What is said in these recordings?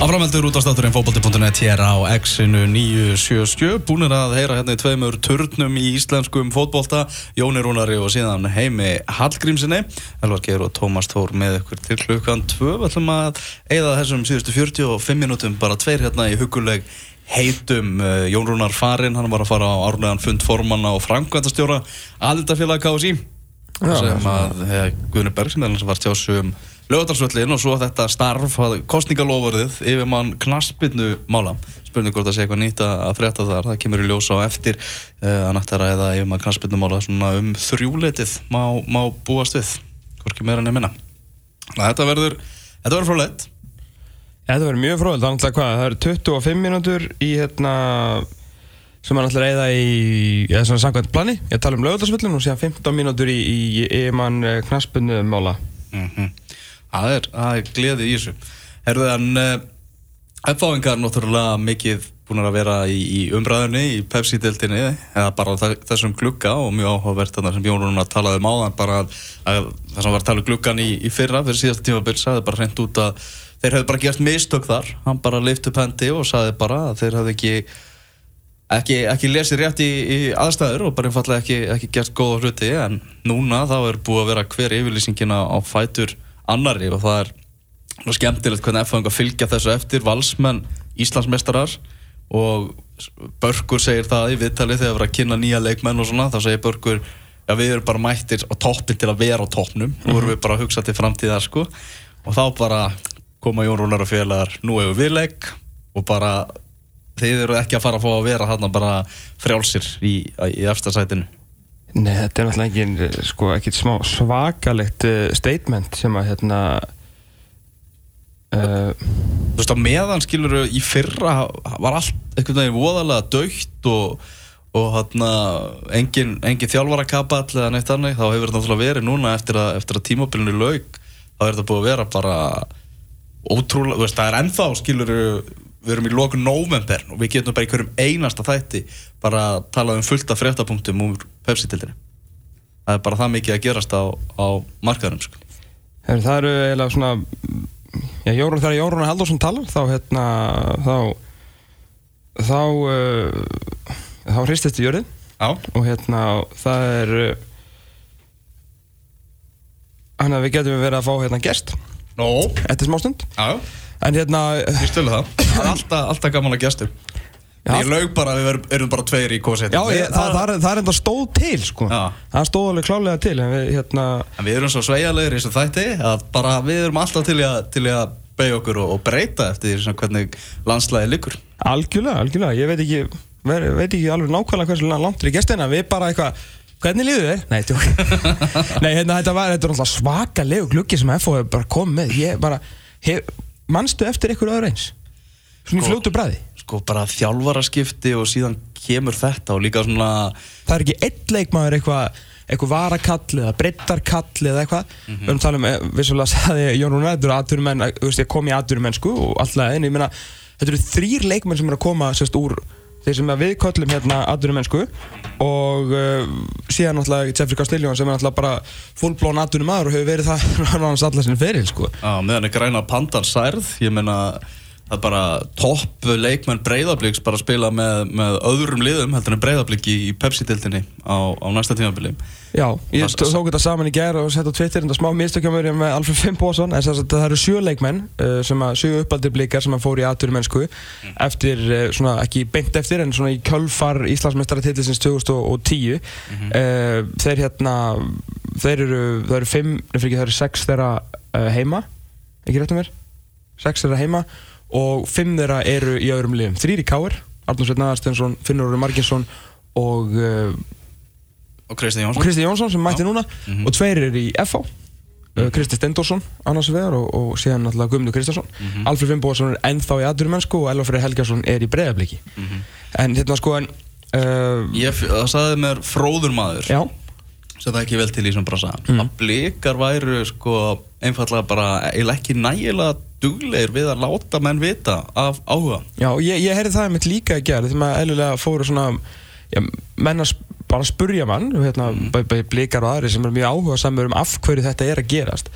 Aframeldur út á státurinn fókbalti.net hér á X-inu 977 búinir að heyra hérna í tveimur turnum í íslenskum fótbolta. Jóni Rúnari og síðan heimi Hallgrímsinni Elvar Geir og Tómas Tór með ykkur til klukkan 2 Við ætlum að eigða þessum síðustu 45 minútum bara tveir hérna í huguleg heitum. Jón Rúnar farinn, hann var að fara á árlegan fund formanna og framkvæmtastjóra aðildafélag KSI sem að Guðnur Berg sem var tjásum lögadarsvöllin og svo þetta starf, kostningalofurðið yfir mann knaspinnu mála. Spurning hvort það sé eitthvað nýtt að frétta þar. Það kemur í ljós á eftir uh, að nættara eða yfir mann knaspinnu mála um þrjúleitið má, má búast við. Hvorki meira minna. Þetta verður, þetta verður frólætt Þetta verður mjög frólætt, þannig að hvað það eru 25 mínútur í hérna sem maður ætlar að eða í eða svona samkvæmt plani, ég tala um lögadarsvöllin og síðan 15 mínútur í, í, í mann knaspinnu mála. Mm -hmm. Það er, er gleðið í þessu. Uh, F-fáingar er náttúrulega mikið búin að vera í, í umræðunni, í Pepsi-deltinni, eða bara þessum glugga og mjög áhugavert þannig sem Jón Rúnar talaði um áðan, bara að, að það sem var að tala um gluggan í, í fyrra, fyrir síðasta tímabill, sagði bara hreint út að þeir hefði bara gert mistök þar. Hann bara lift upp hendi og sagði bara að þeir hefði ekki, ekki, ekki lesið rétt í, í aðstæður og bara einfallega ekki, ekki gert góða hluti, en núna þá er búið að vera hver yfirlýsingina á fætur annari og það er skemmtilegt hvernig F-fanga fylgja þessu eftir valsmenn Íslandsmeistarar og Börgur segir það í viðtali þegar það var að kynna nýja leikmenn og svona þá segir Börgur já við erum bara mættir á toppin til að vera á toppnum. Og vorum við bara að hugsa til framtíðar sko. Og þá bara koma Jón Rúnar og félagar nú hefur við leik og bara þeir eru ekki að fara að fá að vera hann bara frjálsir í, í eftirsætinu Nei, þetta er náttúrulega ekki sko, smá svakalegt uh, statement sem að hérna uh, Þú veist að meðan skilur í fyrra var allt einhvern veginn voðalega dögt og, og hérna engin, engin þjálfarakapall eða neitt annað þá hefur þetta náttúrulega verið núna eftir að, eftir að tímabilinu laug þá er þetta búið að vera bara ótrúlega, þú veist það er ennþá skilur við erum í lókun november og við getum bara í hverjum einasta þætti bara að tala um fullta fréttapunktum úr Pepsi-tildinni það er bara það mikið að gerast á, á markaðurum sko. Það eru eiginlega svona já, Jórun, þegar Jórun Haldursson talar þá hérna þá þá uh, þá hristist í jörðin. Og hérna það er hann að við getum verið að fá hérna gest. No. eftir smá stund Já. En hérna... Það. Er alltaf, alltaf gaman að gestur. Ég laug bara að við erum bara tveir í kósetin. Já, ég, það, það, það er enda stóð til, sko. Já. Það stóð alveg klálega til, en við, hérna... En við erum svo sveigalegir í þessu þætti að bara við erum alltaf til að, til að beigja okkur og, og breyta eftir því hvernig landslæði liggur. Algjörlega, algjörlega. Ég veit ekki, veit ekki alveg nákvæmlega hversu langt er í gestina. Við bara eitthvað... Hvernig líður þið? Nei, Nei hérna, þetta var, þetta svakalegu gluggi sem FO hefur bara komið með. Ég bara, hef, mannstu eftir einhverju öðru eins? Svona sko, fljótu bræði? Sko bara þjálfaraskipti og síðan kemur þetta og líka svona... Það er ekki einn leikmaður eitthvað eitthvað varakall eða breyttarkall eða eitthvað mm -hmm. við erum talað um, eh, vissulega sagði Jón eru aðturumenn, þú veist ég kom í aðturumennsku og alltaf einu, ég meina þetta eru þrýr leikmenn sem eru að koma sérst úr þeir sem við köllum hérna aðturumennsku og uh, síðan náttúrulega Jeffrey Castiglione sem er náttúrulega bara fullblón aðturumadur og hefur verið það náttúrulega allar sinni feril sko. Já, meðan er græna pandan særð, ég meina það er bara topp leikmenn breyðablíks bara að spila með, með öðrum liðum heldur en breyðablík í, Pepsi-diltinni á, á næsta tímafili Já, ég tók þetta saman í gerð og sett á Twitter þetta smá mistökjumverið með Alfred Fimboðsson en það eru sjö leikmenn uh, sem að sjö uppaldir blíkar sem að fóri í aðturum mennsku mm. eftir, uh, svona ekki beint eftir en svona í kjölfar Íslandsmeistaratitlisins 2010 mm -hmm. uh, þeir hérna þeir eru, það eru fimm, nefnir ekki það eru sex þeirra heima. Ekki rétt um mér? Sex þeirra heima og fimm þeirra eru í öðrum liðum þrýri káir, Arnur Sveit Naðarstensson Finnur Óri Marginsson og uh, og Kristi Jónsson, Jónsson sem mætti núna mm -hmm. og tveir eru í FH uh, mhm. Kristi Stendorsson annars vegar og, og síðan náttúrulega Guðmundur Kristjánsson mm -hmm. Alfred Fimboðsson er ennþá í aðdurumennsku og Elfrið Helgarsson er í breiðabliki mm -hmm. en hérna sko en uh, Ég, það saði mér fróður maður já sem það ekki vel til í svona brasa mm. að blikar væru sko einfallega bara eiginlega ekki nægilega dugleir við að láta menn vita af áhuga. Já, ég, ég heyrði það mitt líka að gera þegar maður eðlulega fóru svona já, menn að bara spurja mann hérna, mm. blikar og aðri sem er mjög áhuga samur um af hverju þetta er að gerast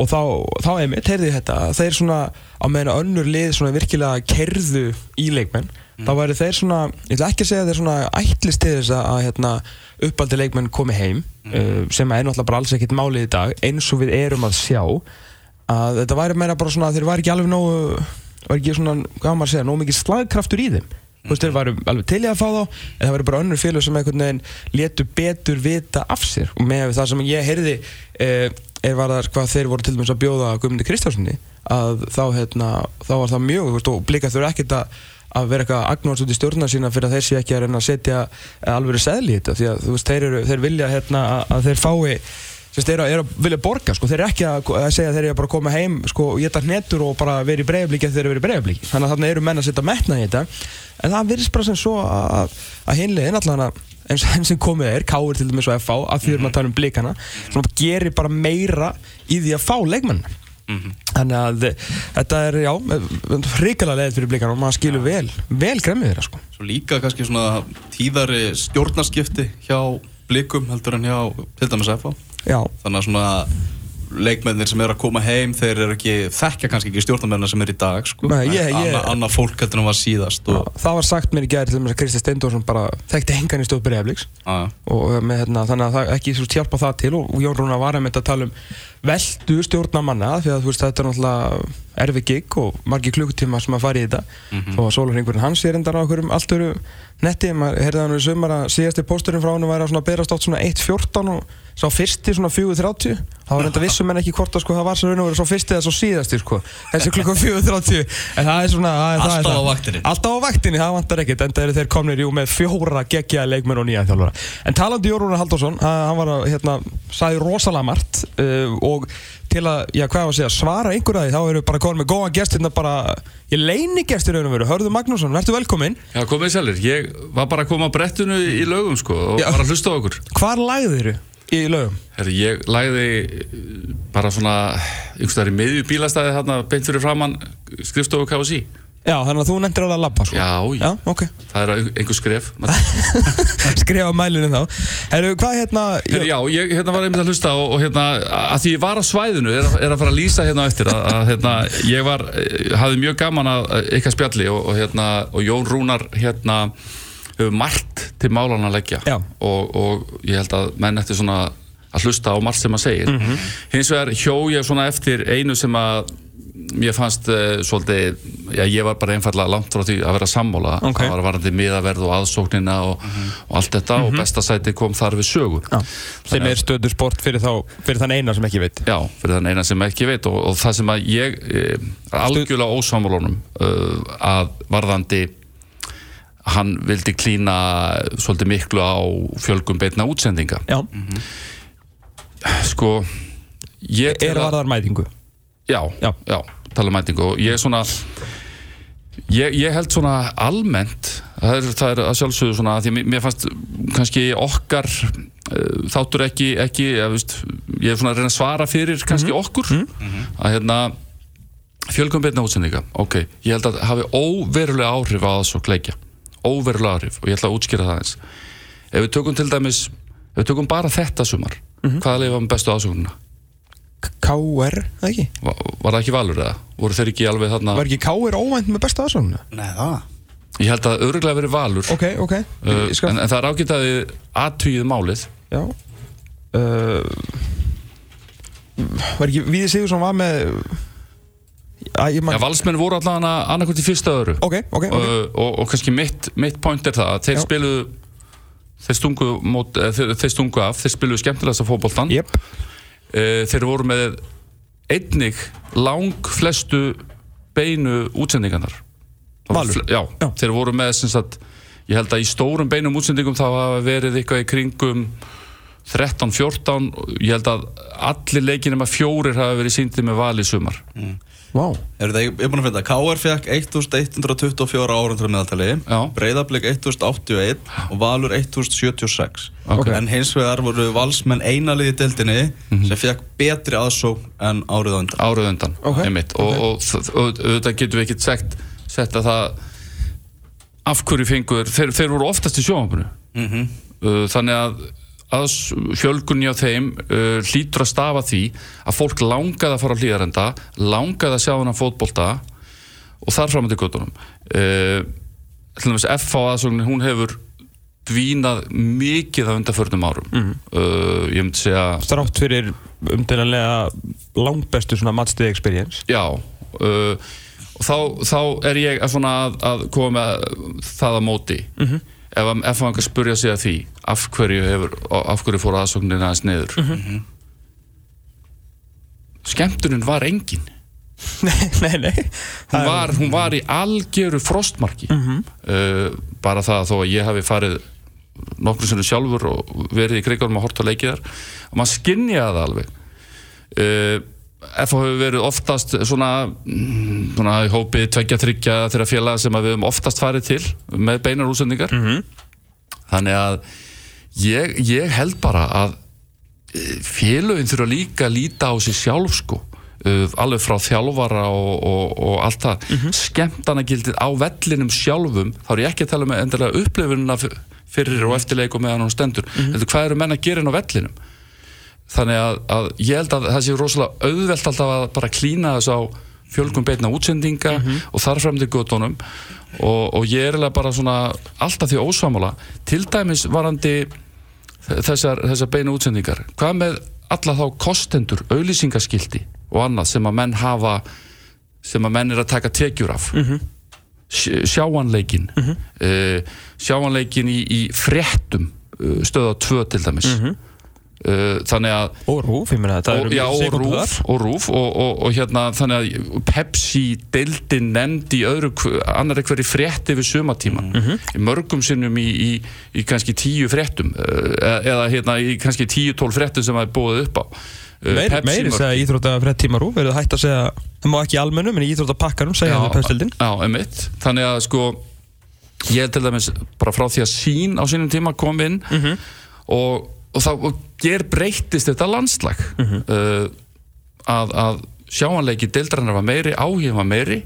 og þá, þá einmitt, heyrði ég þetta þeir svona, á meðan önnur lið svona virkilega kerðu í leikmenn þá væri þeir svona, ég ætla ekki að segja þeir svona ætlist til þess að, að hérna, uppaldi leikmenn komi heim uh, sem er náttúrulega bara alls ekkert málið í dag eins og við erum að sjá. Að þetta væri meira bara svona þeir væri ekki alveg nógu var ekki svona, hvað maður að segja, nógu mikið slagkraftur í þeim. Þú veist, þeir væri alveg til í að fá þá en það væri bara önnur félag sem einhvern veginn letu betur vita af sér. Og með það sem ég heyrði eh, er var það hvað þeir voru til dæmis að bjóða Guðmundi Kristjássoni að þá, hérna, þá var það mjög, veist, og blika þurfa ekkert að að vera eitthvað agnóðs út í stjórna sína fyrir að þeir sé ekki að reyna að setja alveg seðli í þetta því að veist, þeir, eru, þeir vilja hérna, að, að þeir fái sem þeir eru að vilja borga sko. þeir eru ekki að, að segja að þeir eru að koma heim sko, og geta hnetur og bara vera í breiðablíki þegar þeir eru verið í breiðablíki þannig að þarna eru menn að setja metna í þetta en það virðist bara sem svo að, að hinliðin allavega eins og enn sem komið er káir til dæmis og FH að því við erum að tala um blíkana sem gerir bara meira í því að fá leikmann Mm -hmm. Þannig að þetta er, já, hrikalega leðið fyrir blíkan og maður skilur vel, vel gremmið þeirra sko. Svo líka kannski svona tíðari stjórnarskipti hjá blíkum heldur en hjá til dæmis FH. Já. Þannig að svona leikmennir sem eru að koma heim, þeir eru ekki, þekkja kannski ekki stjórnarmennina sem er í dag, sko. Nei, ég, ég... Anna, annað fólk heldur en var síðast. Og... Það var sagt mér í gæri til þess að Kristi Steindorsson bara þekkti hengan í stóð Breiflíks. Og með, hérna, þannig að það ekki svo hjálpa það til og Jón Rúnar var að mynda að tala um veldu stjórnamanna því að veist, þetta er náttúrulega erfi gig og margi klukkutíma sem að fara í þetta mm -hmm. og sólurringurinn hans er endar á okkurum allt öru netti, maður heyrði hann í sumar að síðasti pósturinn frá hann væri að berast átt svona 1.14 og sá fyrsti svona 4.30 þá var enda vissum en ekki hvort að sko það var svo raun og verið svo fyrsti eða svo síðasti sko. Þessi klukkan 4.30 en það er svona að, alltaf það, á vaktinni. Alltaf á vaktinni, það vantar ekkert enda eru þeir komnir jú með fjóra geggja leikmenn og nýja þjálfara. En talandi Jórúnar Haldursson, hann var að hérna, sæði rosalega margt uh, og til að, já hvað var að segja, svara einhverja því þá eru bara komin með góða gestir hérna bara, ég leini gestir raun og veru, Hörður Magnússon, verður velkominn? Já, komið sælir, ég var bara að koma á brettinu í lögum sko og já. var að hlusta á okkur. Hvar lægði þér í lögum? Herri, ég lægði bara svona, einhvers vegar í miðju bílastæði hérna, beint fyrir framann skrifstofu KSI Já, þannig að þú nefndir alveg að labba sko. Já, já, ok. Það er einhver skref. skref á mælinu þá. Herru, hvað hérna... Herru, já, ég hérna var einmitt að hlusta og, og hérna, að því ég var á svæðinu, er, er að fara að lýsa hérna eftir að, að hérna, ég var, hafði mjög gaman að eitthvað spjalli og, og hérna, og Jón Rúnar hérna hefur margt til málan að leggja. Og, og ég held að menn eftir svona að hlusta á margt sem að segja. Mm -hmm. Hins vegar hjó ég svona eftir einu sem að mér fannst uh, svolítið, já ég var bara einfallega langt frá því að vera sammála okay. það var varandi miðaverð og aðsóknina og, uh -huh. og allt þetta uh -huh. og mhm. bestasæti kom þar við sögu ja. sem er stöður sport fyrir, þá, fyrir þann eina sem ekki veit já, fyrir þann eina sem ekki veit og, og það sem að ég er algjörlega ósámálónum að varðandi hann vildi klína svolítið miklu á fjölgum beitna útsendinga. Já. -huh. sko ég er varðar mætingu? Já, já, já tala um mætingu. Og ég er svona ég, ég held svona almennt það er, það er að sjálfsögðu svona því að mér fannst kannski okkar uh, þáttur ekki, ekki ja, veist, ég er svona að reyna að svara fyrir kannski mm -hmm. okkur. Mm -hmm. að hérna fjölgum beina útsendinga. Ok, ég held að það hafi óverulega áhrif á þessu kleikja óverulega áhrif og ég ætla að útskýra það eins ef við tökum til dæmis ef við tökum bara þetta sumar mm -hmm. hvaða leifa með bestu ásökununa K.R. það ekki? Var, var það ekki valur eða? voru þeir ekki alveg þarna Var ekki K.R. óvænt með besta aðsóknu? Nei það Ég held að öruglega verið valur Ok, ok uh, skal... en, en það er ágætt að þið aðtvíðið málið Já uh, Var ekki Víði Sigursson var með Æ, man... Já, valsmenn voru allavega annarkvæmt í fyrsta öðru. Ok, ok, ok. Uh, og, og kannski mitt, mitt point er það að þeir Já. spiluðu þeir stungu, mót, þeir, þeir stungu af þeir spiluðu skemmtilegast af fókbóltan Jep. Eh, þeir voru með einnig lang flestu beinu útsendingarnar. Valur? Já, já, þeir voru með sagt, ég held að í stórum beinum útsendingum þá hafa verið eitthvað í kringum 13-14 ég held að allir leikinum að fjórir hafa verið síndið með val í sumar. Mm. Wow. Er það, ég er búin að finna, K.R. fekk 1124 árundur meðaltali, Breiðarblik 1081 og Valur 1076. Okay. En hins vegar voru valsmenn einalið í deildinni mm -hmm. sem fekk betri aðsók en árið undan. Árið undan, okay. einmitt. Okay. Og, og auðvitað getum við ekkert sett, sett að það af hverju fengur, þeir, þeir voru oftast í sjónvapinu. Mm -hmm. Þannig að að fjölgunni á þeim uh, hlýtur að stafa því að fólk langaði að fara á hlýðarenda langaði að sjá hann að fótbolta og þar fram til göttunum uh, til dæmis F á aðsóknin hún hefur dvínað mikið á undarförnum árum. Uh, ég myndi segja Strátt fyrir umdælanlega langbestu svona matchday experience. Já uh, og þá, þá er ég að, að, koma með það að móti. Ef, að- ef hann kan spurja sig að því af hverju, hefur, af hverju fór aðsóknin aðeins niður? Skemmtunin var engin. Nei, nei, nei. Hún var, hún var í algjöru frostmarki. Uh, bara það þó að ég hafi farið nokkur sinnum sjálfur og verið í krigarum að horta leikiðar og maður skinnjaði það alveg. Uh, FH hefur verið oftast svona, mm, svona í hópi tveggja þryggja þeirra félaga sem við höfum oftast farið til með beinar útsendingar. Þannig að ég, ég held bara að eh, félögin þurfa líka að líta á sig sjálf sko. Uh, alveg frá þjálfara og, og, og allt það. Mm -hmm. skemmtanagildið á vellinum sjálfum þá er ég ekki að tala með endilega upplifunina f- fyrir og eftirleik og meðan hún stendur. Heldur hvað eru menn að gera inn á vellinum þannig að, að ég held að það sé rosalega auðvelt alltaf að bara klína þess á fjölgum beitna útsendinga og þar fram til göttunum og, og ég er eiginlega bara svona alltaf því ósamála til dæmis varandi þessar, þessar beina útsendingar. Hvað með alla þá kostendur auðlýsingaskildi og annað sem að menn hafa sem að menn er að taka tekjur af? Mm -hmm. sjáanleikin mm sjáanleikin í, í fréttum uh, stöða 2 til dæmis. Uh, þannig að Og rúf, ég meina og, já, og rúf, og, rúf og, og, og hérna þannig að Pepsi deildin nefnd í öðru hv- annarri hverju frétti við sumatíma í mörgum sinnum í, í, í kannski tíu fréttum eh, eða, hérna í kannski tíu tól fréttum sem það er búið upp á. Eh, Meiri, segja íþrótta frétt tíma rúf Verður hægt að segja, það má ekki í almennum En í íþrótta pakkarum segja þetta pestildin já, emitt þannig að sko ég er til dæmis bara frá því að sín á sínum tíma kom inn og, og þá og ger breyttist þetta landslag. Uh, að, að sjáanleiki deildarinnar var meiri, áhugin var meiri.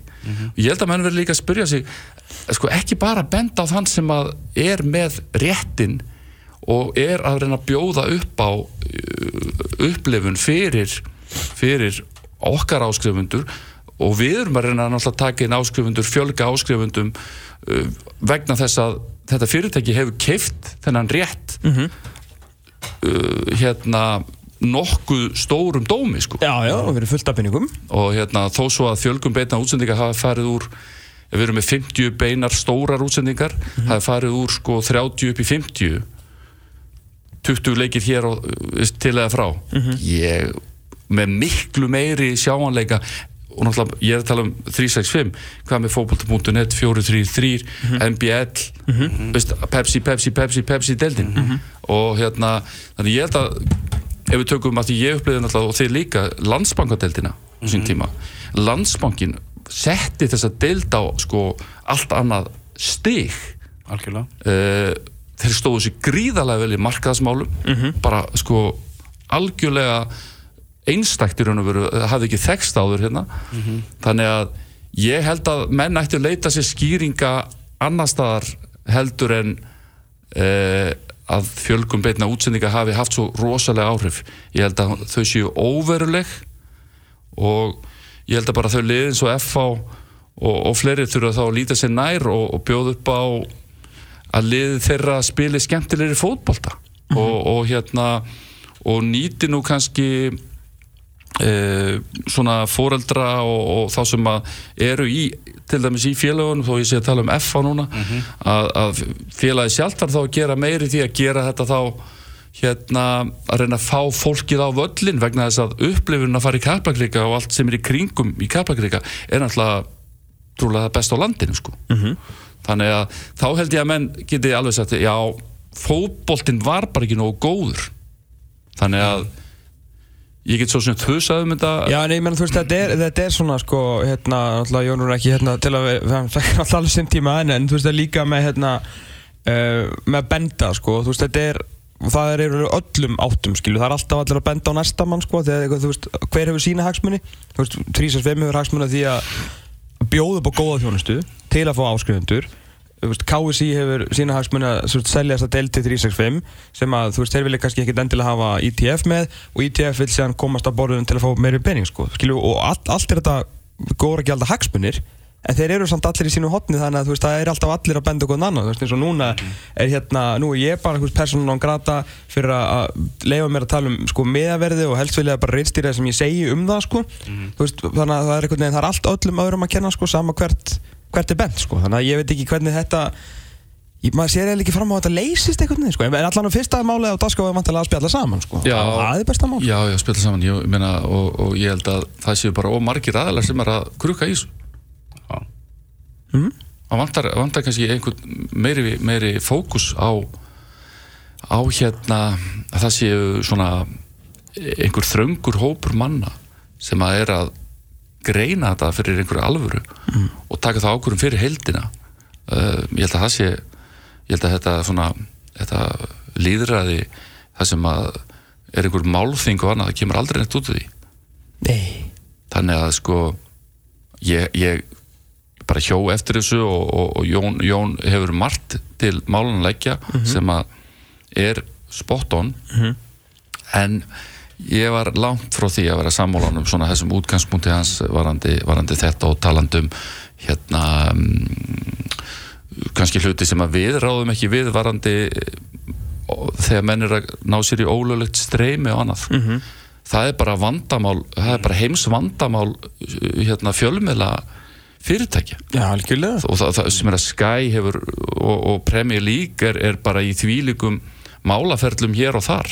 Og ég held að menn verður líka að spyrja sig sko ekki bara benda á þann sem að er með réttin og er að reyna að bjóða upp á uh, upplifun fyrir fyrir okkar áskrifundur. Og við erum að reyna að taka inn áskrifundur, fjölga áskrifundum uh, vegna þess að þetta fyrirtæki hefur keift þennan rétt uh, hérna nokkuð stórum dómi sko. Já, já, og verið fullt af pinningum og hérna þó svo að fjölgum beina útsendingar hafa farið úr við erum með 50 beinar stórar útsendingar hafa farið úr sko 30 upp í 50 20 leikir hér og, veist, til eða frá. Ég með miklu meiri sjáanleika og náttúrulega ég er að tala um 365 hvað með fókbalta.net 433 MBL veist, Pepsi, Pepsi, Pepsi, Pepsi deildin og hérna þannig ég held að ef við tökum að því ég upplýði náttúrulega og þeir líka landsbankadeildina á sín tíma landsbankin setti þessa deild á sko allt annað stig. Algjörlega. Uh, þeir stóðu sér gríðarlega vel í markaðsmálum bara sko algjörlega einstakt í raun og veru það hafði ekki þekst áður hérna. Þannig að ég held að menn ætti að leita sér skýringa annar staðar heldur en uh, að fjölgum beitna útsendinga hafi haft svo rosalega áhrif. Ég held að þau séu óveruleg og ég held að bara þau liðin svo FH og, og fleiri þurfa þá að líta sér nær og, og bjóða upp á að liðið þeirra spili skemmtilegri fótbolta. Og, og hérna og nýti nú kannski e, svona foreldra og, og þá sem að eru í til dæmis í félagunum, þó ég sé að tala um FA núna, að, að félagi sjálft þarf þá að gera meiri því að gera þetta þá hérna að reyna að fá fólkið á völlin vegna þess að upplifun að fara í Kaplakrika og allt sem er í kringum í Kaplakrika er náttúrulega trúlega best á landinu sko. Þannig að þá held ég að menn geti alveg sagt já, fótboltinn var bara ekki nógu góður. Þannig að ég get svo sem þusað um þetta. Já, en ég menn, þú veist, þetta er, þetta er svona, sko, hérna, náttúrulega Jónur er ekki, hérna, til að við, fekk alltaf alveg sinn tíma en, en þú veist, það er líka með, hérna, uh, með benda, sko, þú veist, þetta er, það er í öllum áttum, skilu, það er alltaf allir að benda á næsta mann, sko, þegar, þú veist, hver hefur sína hagsmunni, þú veist, 365 hefur hagsmunni af því að bjóða upp á góða þjónustu til að fá áskrifundur, KSI hefur sína hagsmunni að selja þessa delti 365 sem að þú veist, þeir vilja kannski ekkit endilega hafa ETF með og ETF vil síðan komast á borðunum til að fá meiri pening sko, skilju, og allt, allt er þetta góður ekki alltaf hagsmunir en þeir eru samt allir í sínu hotni þannig að þú veist, það er alltaf allir að benda okkur annan þú veist, eins og núna er hérna, nú er ég bara þú veist, persónan án grata fyrir að leifa mér að tala um sko meðaverði og helst vilja bara reynstýra það sem ég segi um það sko þú veist, þannig að það er það er allt öllum öðrum að kenna sko, sama hvert, hvert er bent sko, þannig að ég veit ekki hvernig þetta ég, maður sér eiginlega ekki fram á að þetta leysist veginn sko, en allan á fyrsta málið á dagskáðu er vantilega að spjalla saman sko, Já. það er besta mál. Já, já, spila saman, ég meina og, og ég held að það séu bara ómargir aðalar sem er að krukka í þessu. Já. Það vantar, vantar kannski einhvern meiri, meiri fókus á á hérna að það séu svona einhver þröngur hópur manna sem að er að greina þetta fyrir einhverju alvöru og taka það ákvörum fyrir heildina. Uh, ég held að það sé ég held að þetta svona þetta líðræði það sem að er einhver málþing og annað, það kemur aldrei neitt út af því. Nei, þannig að sko ég, ég bara hjó eftir þessu og, og, og Jón, Jón hefur margt til málan að leggja sem að er spot on. En ég var langt frá því að vera sammálan um svona þessum útgangspunkti hans varandi, varandi þetta og talandum hérna um, kannski hluti sem að við ráðum ekki við varandi þegar menn er að ná sér í ólöglegt streymi og annað. Það er bara vandamál það er bara heims vandamál hérna, fjölmiðla fyrirtækja. Já, og það, það sem er að Sky hefur og, og Premier League er, er bara í þvílikum málaferlum hér og þar.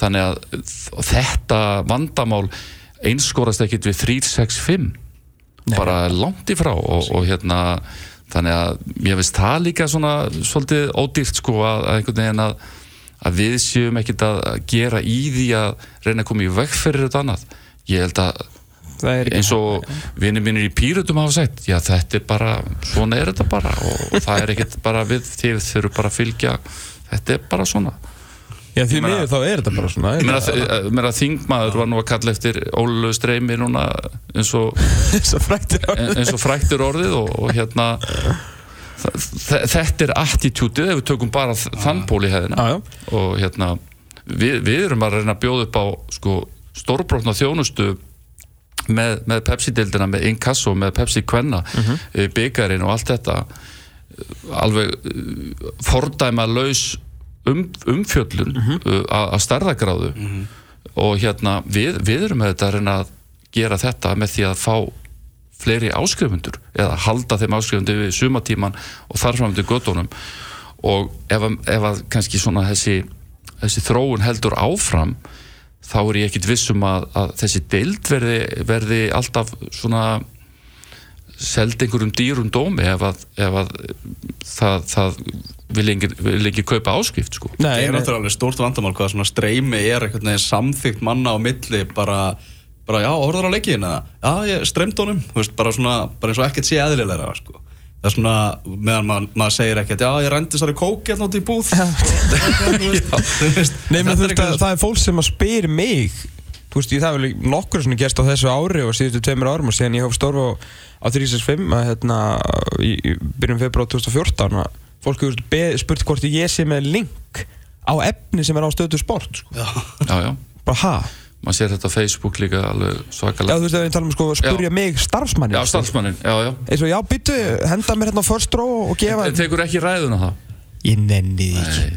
Þannig að þetta vandamál einskorast ekkit við 365 bara langt í frá og, og hérna þannig að ég veist það líka svona svolítið ódýrt sko að, að einhvern veginn að, að við séum ekkit að gera í því að reyna að koma í veg fyrir þetta annað. Ég held að eins og vinni mínir í pýrutum hafa sagt já þetta er bara, svona er þetta bara og það er ekkert bara við þið þurfum bara að fylgja þetta er bara svona. Já, því miður þá er þetta bara svona Ég meina, þ- meina þingmaður var nú að kalla eftir ólögu streymi núna eins og, eins og fræktur orðið. og, og hérna þetta er attitútið ef við tökum bara þann pól í hefðina. Og hérna við, við erum að reyna að bjóða upp á sko, stórbrotna þjónustu með, með Pepsi-dildina, með Inkasso með Pepsi Kvenna, mm -hmm. byggarinn og allt þetta alveg uh, fordæma laus um, umfjöllun uh, að að stærðagráðu og hérna við, við erum með þetta að reyna að gera þetta með því að fá fleiri áskrifundur eða halda þeim áskrifundur við sumatíman og þar fram til göttunum og ef, ef að kannski svona þessi, þessi þróun heldur áfram þá er ég ekkit vissum að, að þessi deild verði, verði alltaf svona seld einhverjum dýrum dómi ef að, ef að það, það vil ekki, vil ekki kaupa áskrift sko. Nei, Það er náttúrulega alveg stórt vandamál hvað svona streymi er einhvern veginn samþygt manna á milli bara, bara já, orður á leikin eða já, ég streymt honum, þú veist, bara svona bara eins og ekkert sé eðlilega, sko. Það er svona, meðan maður, maður segir ekkert já, ég rendi sari kóki hérna út í búð. Þú veist, þú veist, Nei, menn, þú veist að eitthvað- það er fólk sem að spyr mig. Þú veist, ég það hefur nokkur svona gerst á þessu ári og síðustu tveimur árum og síðan ég hóf stórf á, á 365 að hérna, í, í byrjun februar 2014 að fólk hefur spurt hvort ég sé með link á efni sem er á stöðu sport sko. já, já, bara ha? maður sér þetta á Facebook líka alveg Já, svakalega þú veist að við talum sko að spurja mig starfsmanni já, starfsmannin, já, já. Eins og já, byttu, henda mér hérna á first row og gefa en tekur ekki ræðuna það? Ég nenni því ekki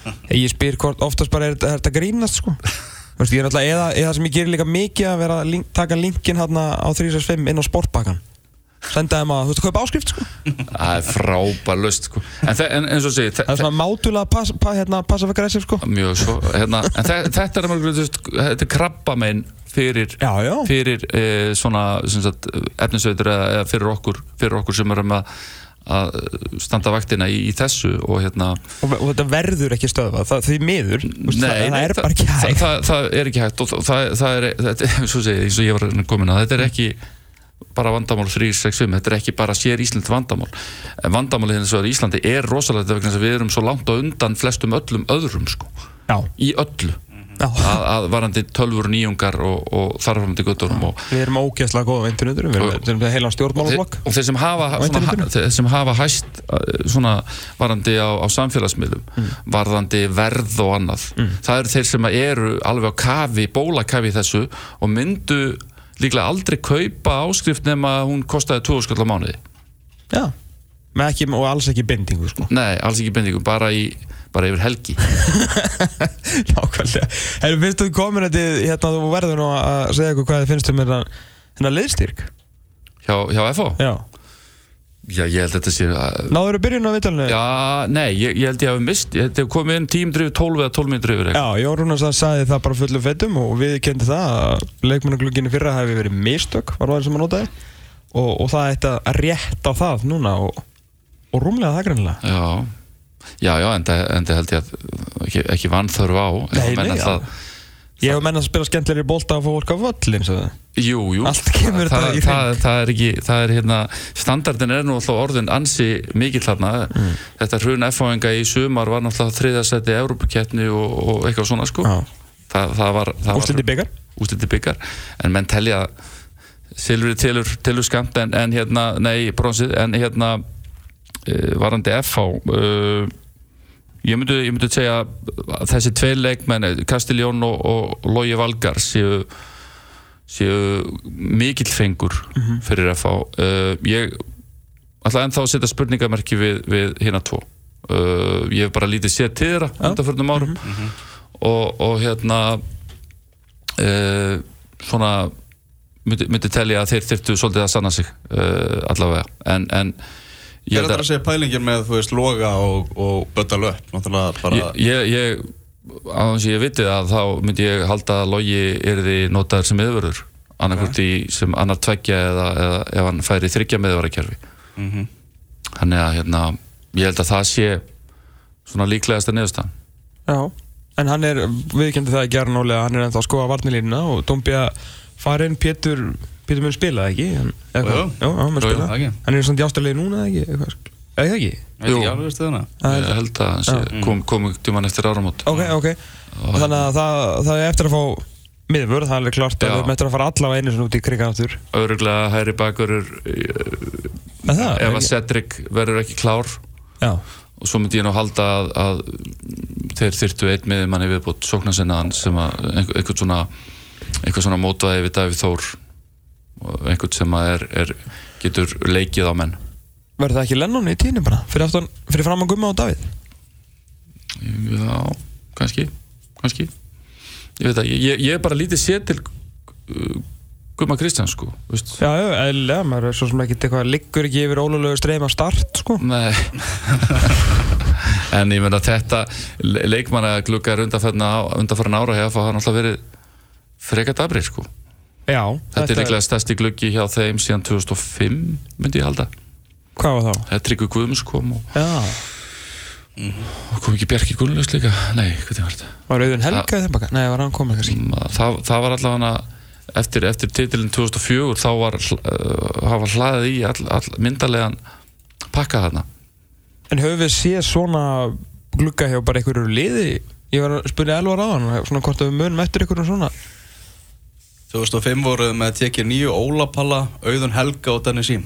Nei. Ég spyr hvort oftast bara er, er þetta grínast sko. Þú veist, ég er alltaf, eða, eða sem ég gerir líka mikið að vera að link, taka linkin hérna á 365 inn á sportbakkan Senda þeim að, þú veist, kaupa áskrift sko. Það er frábær löst sko. en, en eins og segi Það er svona mátulega pass, pa, hérna, passive aggressive sko. Mjög svo hérna, en þe þetta er mjög, veist, þetta er krabbamein fyrir, Já, já. fyrir e, svona sem sagt, efnisveitur eða, eða fyrir okkur fyrir okkur sem erum að, að standa vaktina í, í þessu og hérna og, og þetta verður ekki stöðvað, það, því miður veist, það, það er bara ekki hægt. það, það er ekki hægt og það, það er, er- svo segi, eins og ég var komin að þetta er ekki bara vandamál 365, þetta er ekki bara sér Ísland vandamál, vandamálið vegar í Íslandi er rosalega vegna þess að við erum svo langt á undan flestum öllum öðrum sko, Já, í öllu. Að, að varandi tölfur nýjungar og, og þarframandi guttunum og, Við erum ógeðslega góða á internetunum, við erum, þeir, stjórnmálaflokk. og þeir sem hafa, svona, þeir sem hafa hæst uh, svona varandi á, á samfélagsmiðlum Mm. varðandi verð og annað. Það eru þeir sem eru alveg á kafi bólakafi þessu og myndu líklega aldrei kaupa áskrift nema hún kostaði 2000 skall á mánuði Já. Ekki, og alls ekki bendingu, sko. nei, alls ekki bendingum, bara, í, bara yfir helgi Nákvæmlega. Hefur finnst þú komin þetta, hérna, þú verður nú að segja eitthvað hvað þið finnst um hérna, hérna liðstyrk? hjá, hjá FO Já. Já, ég held að þetta sé að Náður þú byrjun á vitalinu? Já, nei, ég, ég held ég hafi mist ég hafi komið inn tíum drifið 12 eða 12 minnur yfir Já, Jón Rúnarsson sagði það bara fullu fettum og við kendi það að leikmannaglugginu fyrra hafi verið mistök, var það sem hann notaði. Og, og það ætti að rétta það núna og, og rúmlega það grannlega Já, já, já enda, enda held ég að ekki, ekki vanþörf á ef Nei, nei, það, Ég hef menn að spila skemmtilegri bolta að fá fólk á völlin. Jú, jú Allt kemur það, þetta í hring. það, það er ekki, það er hérna standardin er nú alltaf orðin ansi mikill þarna Mm. Þetta hrun F-fáinga í sumar var náttúrulega þriðasetti Európakeppni og, og eitthvað svona sko Já. það, það var, Úsliti byggar úsliti byggar en menn telja silfrið tilur, tilur skamt en, en hérna, nei, bronsið en hérna uh, varandi FH uh, ég myndi, ég myndi segja að þessi tvei leikmenn Kastiljón og, og Logi Valgar séu séu mikill fengur fyrir FH uh, ég ætla ennþá að setja spurningamerki við, við hérna tvo. Uh, ég hef bara lítið séð til þeirra undanförnum árum. Og, og hérna uh, svona myndi, myndi telja að þeir þyrftu svolítið að sanna sig uh, allavega. En, en Ég er þetta að segja pælingin með, þú veist, loga og, og bötta löp, náttúrulega bara... ég, ég, á þess að ég viti það þá myndi ég halda að logi erði notaður sem yfirvörður annarkvort í sem annar tveggja eða, eða ef hann færi þryggja meðvarakerfi Mhm. þannig að hérna ég held að það sé svona líklegasta niðurstaðan. Já, en hann er, viðkendi það ekki að nálega, hann er ennþá að skoða varnilínuna og Dómbi að fara inn Pétur, Pétur mun spila það ekki? Hann, eða Jú, hvað? jú. Já, hann mun Jú, jú, spila. það ekki. Hann er svona í ástæðlega núna eða ekki? Eitthvað, eða það ekki? Veit Jú. ekki alveg stöðuna. Það ég held að hann sé, kom, kom tíman eftir áramót Ok, ok. Þannig að það, það er eftir að fá miðvörð, það er alveg klart að Já. við erum eftir að fara allavega einu svona út í krigan aftur. öruglega hæri bakur er, Er það? ef að Ekki- Cedric verður ekki klár Já, og svo myndi ég nú halda að, að þeir þyrtu einn með manni viðbútt sóknarsinnaðan sem að einhver, einhvern svona einhvern svona mótvæði við Davíð Þór einhvern sem er, er getur leikið á menn verður það ekki Lennon í tíðinu bara? Fyrir, aftan, fyrir fram að gumma á Davíð? já, kannski kannski ég veit að ég, ég, er bara lítið séð til uh, Guma Kristjáns sko veist? Já, eðlilega, maður er svo sem ekkert eitthvað liggur ekki yfir ólulegu streyma start, sko. Nei En ég meina þetta le- leikmannagluggar undanfæran ára hefur hann alltaf verið freka dabri sko Já. Þetta, er líklega stærsti gluggi hjá þeim síðan 2005 myndi ég halda Hvað var þá? Það er Tryggvi Guðmunds kom og, Já. kom ekki Bjarki Gunnlaus líka Nei, hvernig var þetta? Var Auðun Helga þeim baka? Nei, var hann komið kannski? Það, það var allavega eftir, eftir titilin 2004 þá var, uh, hafa hlaðið í all, all myndalegan pakka þarna En höfum við séð svona glugga hjá bara einhverju liði? Ég var að spyrja Elvar á hann, svona hvort að við munum eftir einhverjum svona. 2005 voruð með tekið nýju Ólapalla, Auðun Helga og Dennis já.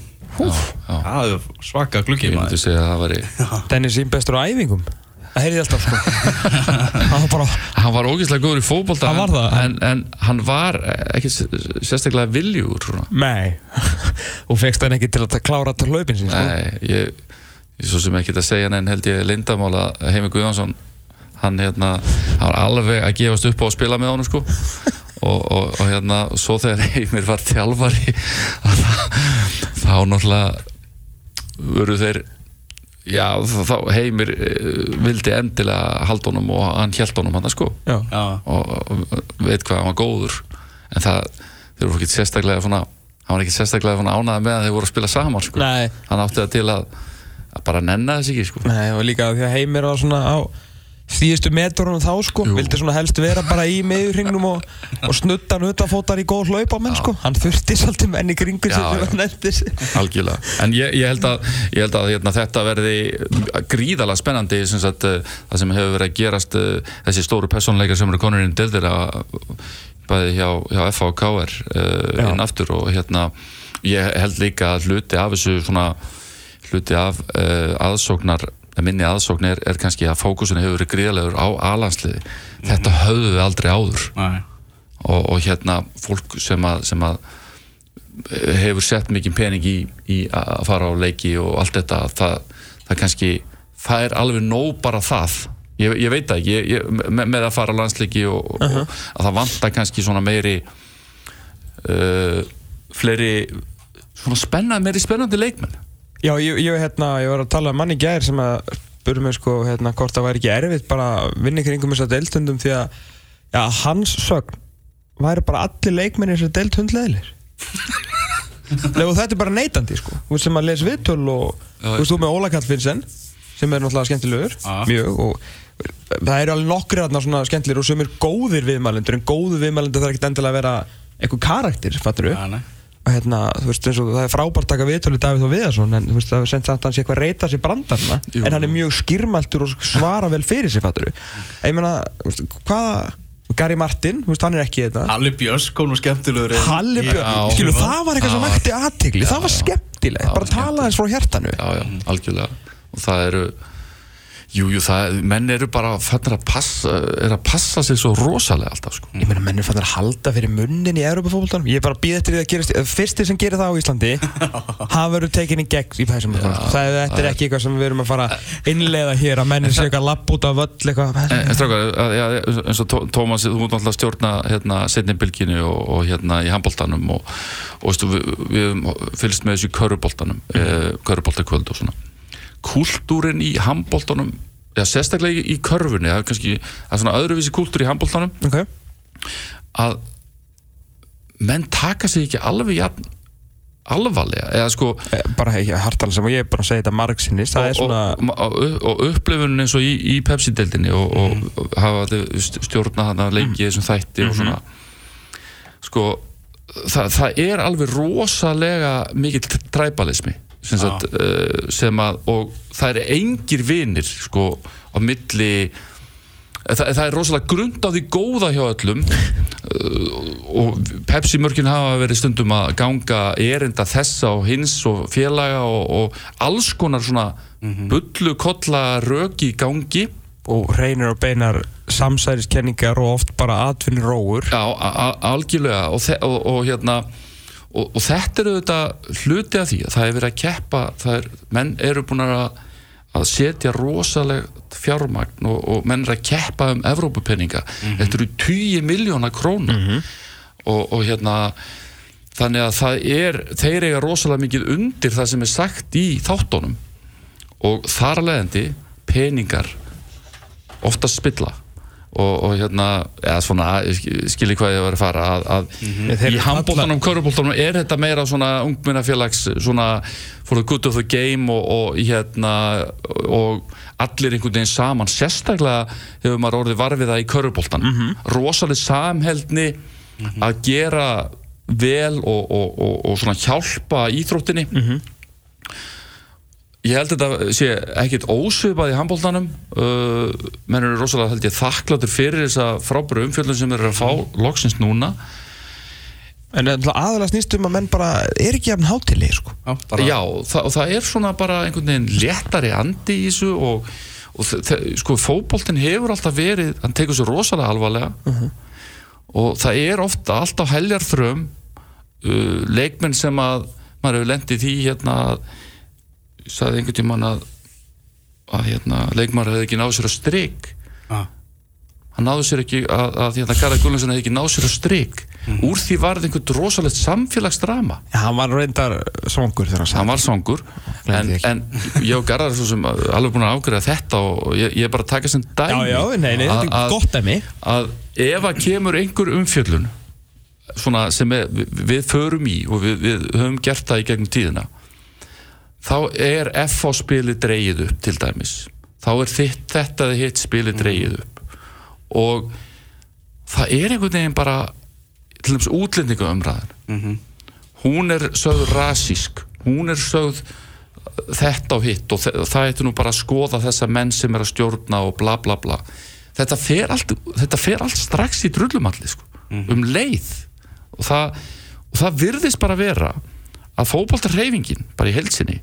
Það er svaka gluggi Ég myndi segja að það væri Dennis sín bestur á æfingum. Það heyrði alltaf, sko. hann var bara, Hann var ógeðslega góður í fótbolta Hann var en- það. en, en hann var ekki sérstaklega viljúr svona. nei. Og fegst hann ekki til að klára til hlaupin sín, sko. Nei, ég, ég svo sem ekki að segja en held ég lindamála Heimi Guðjónsson hann hérna, hann var alveg að gefast upp á að spila með honum sko og, og, og hérna, svo þegar Heimir var þjálfari þá náttúrulega voru þeir já, þá Heimir eh, vildi endilega halda honum og hann held honum hann sko Já. Og, og veit hvað hann var góður en það, þeir voru ekki sérstaklega svona, hann var ekki sérstaklega svona ánæði með að þeir voru að spila saman sko. Nei. hann átti það til að, að bara nenna þess ekki sko. Nei, og líka því að Heimir var svona á þýðistu metrunum þá sko Jú. vildi svona helst vera bara í meðurringnum og, og snutta hann utanfótar í góð hlaupa menn sko, hann þurfti svolítið menn í kringu sem já. hann nefndi sig algjörlega, en ég, ég held að, ég held að hérna, þetta verði gríðalega spennandi sem sagt, uh, það sem hefur verið að gerast uh, þessi stóru personleikar sem eru konurinn dildir að bæði hjá, hjá FH og KR uh, Já. inn aftur og hérna ég held líka að hluti af þessu svona hluti af uh, aðsóknar minni aðsókn er, er kannski að fókusun hefur verið gríðalegur á alansliði þetta höfðu við aldrei áður. Nei. og, og hérna fólk sem að, sem að hefur sett mikið pening í, í að fara á leiki og allt þetta það, það kannski það er alveg nóg bara það. Ég, ég veit það ekki, ég, ég, með, með að fara á landsleiki og, og að það vantar kannski svona meiri uh, fleiri svona spennandi, meiri spennandi leikmenn Já, ég, ég, hérna, ég var að tala um manni gær sem að spurði mig sko, hérna, hvort það væri ekki erfitt bara að vinna í kringum þess að deildundum því að já, hans sögn væri bara allir leikmenni þess að deild hundleðilir og þetta er bara neitandi sko, þú veist sem að les viðtöl og þú veist þú með Óla Kallfinnsen sem er náttúrulega skemmtilegur Já. mjög og það eru alveg nokkri þarna svona skemmtilegir og sem er góðir viðmælendur en góðu viðmælendur þarf ekki endilega að vera eitthvað karakter, fattur og hérna, þú veist, eins og það er frábært að taka viðtölu Davíð og Viðarsson, en þú veist, það er sendt samt að hann sé eitthvað að reyta sér brandarna, Jú. en hann er mjög skýrmæltur og svara vel fyrir sér, fattur ég meina, þú veist, hvaða Gary Martin, þú veist, hann er ekki þetta Halli Björns kom nú skemmtilegur. Halli í- Björn, Já. skilu, það var eitthvað sem Já. vakti aðtegli, það var skemmtilegt, bara tala eins frá hjartanu já, já, algjörlega og það eru jú, jú, það, menn eru bara fannir að passa, er að passa sig svo rosalega alltaf, sko Ég meina, menn er fannir að halda fyrir munnin í Europafótboltanum Ég er bara að býða eftir því að gerast Fyrsti sem gerir það á Íslandi Hann verður tekin í gegn í þessum Það er, Þetta er ekki eitthvað sem við erum að fara að innleiða hér Að mennir sé eitthvað lapp út af völl eitthvað En, já, eins og Tó- Tómas, þú mútt alltaf stjórna hérna, setni bylginu og, og hérna í handboltanum og, og veistu, við, við fylgst með þessu í köruboltanum, mm. eh, köruboltakvöld og svona. Kultúrin í handboltanum, já, sérstaklega í, í körfunni, það er kannski, það er svona öðruvísi kultúr í handboltanum, okay. að menn taka sig ekki alveg jafn alvarlega, eða sko Eh, Bara ekki hartalega sem og ég er bara að segja þetta margsinnis Það er svona og, og, og, og upplifunin eins og í, í Pepsi-deildinni og, og, og hafa stjórna þarna lengi í þessum þætti og svona. Sko það, það er alveg rosalega mikill træbalismi sem, sagt, uh, sem að og það er engir vinir sko á milli það, það er rosalega grund á því góða hjá öllum uh, og Pepsi mörkin hafa verið stundum að ganga erinda þessa og hins og félaga og, og alls konar svona bullu kolla rök í gangi. Og reynir og beinar samsæriskenningar Og oft bara atvinnir róur Já, algjörlega. Og, og, og hérna og, og þetta eru þetta hluti af því að það er verið að keppa er, menn eru búin að að setja rosalegt fjármagn og, og menn eru að keppa um Evrópupenninga, þetta eru 10 miljóna krónu og, og hérna þannig að það er, þeir eiga rosalega mikið undir það sem er sagt í þáttunum. Og þar að leiðandi peningar ofta spilla og, og hérna, eða svona skilji hvað ég var að fara að, að Þeir í eru handbóltanum, körubóltanum er þetta meira svona ungminnafélags svona for the good of the game og, og hérna og allir einhvern veginn saman. Sérstaklega hefur maður orðið varfið það í körubóltanum mm rosalega samheldni að gera vel og, og, og, og svona hjálpa íþróttinni Ég held að þetta sé ekkit ósvipað í handbóltanum uh, menn eru rosalega held ég þakkláttur fyrir þessa frábæru umfjöldun sem eru að fá loksins núna. En aðalega snýst um að menn bara Er ekki jafn hátileg sko. Já, bara, Já, það, og það er svona bara einhvern veginn léttari andi í þessu og, og sko fótboltinn hefur alltaf verið, hann tekur svo rosalega alvarlega. Og það er ofta alltaf heljarþröm uh, leikmenn sem að maður hefur lendið því hérna að sagði einhvern tímann að að hérna, leikmaður hefði ekki náð sér að strik. Já. hann náðu sér ekki að, að hérna, Garðar Gullansson hefði ekki náð sér að strik. Úr því var þetta einhvern rosalegt samfélagsdrama. Já, hann var reyndar svangur þegar hann sagði. hann var Gleymdi en, en ég og Garðar er sem alveg búin að ágreða þetta og ég, ég er bara að taka sem Já, dæmi já, nei, nei, þetta að- að- gott dæmi. að ef að kemur einhver umfjöllun svona sem við, við förum í og við, við höfum gert það í gegnum tíðina þá er FH spilið dreigið upp til dæmis. Þá er þitt, þetta hitt spilið dreigið upp. Og það er einhvern veginn bara til dæmis útlendingu umræðan hún er sögð rasísk. Hún er sögð þetta og hitt. Og það eitthvað nú bara að skoða þessa menn sem er að stjórna og bla bla bla. Þetta fer allt, þetta fer allt strax í drullumalli sko, um leið. Og það, og það virðist bara vera að fótboltarreyfingin bara í heilsinni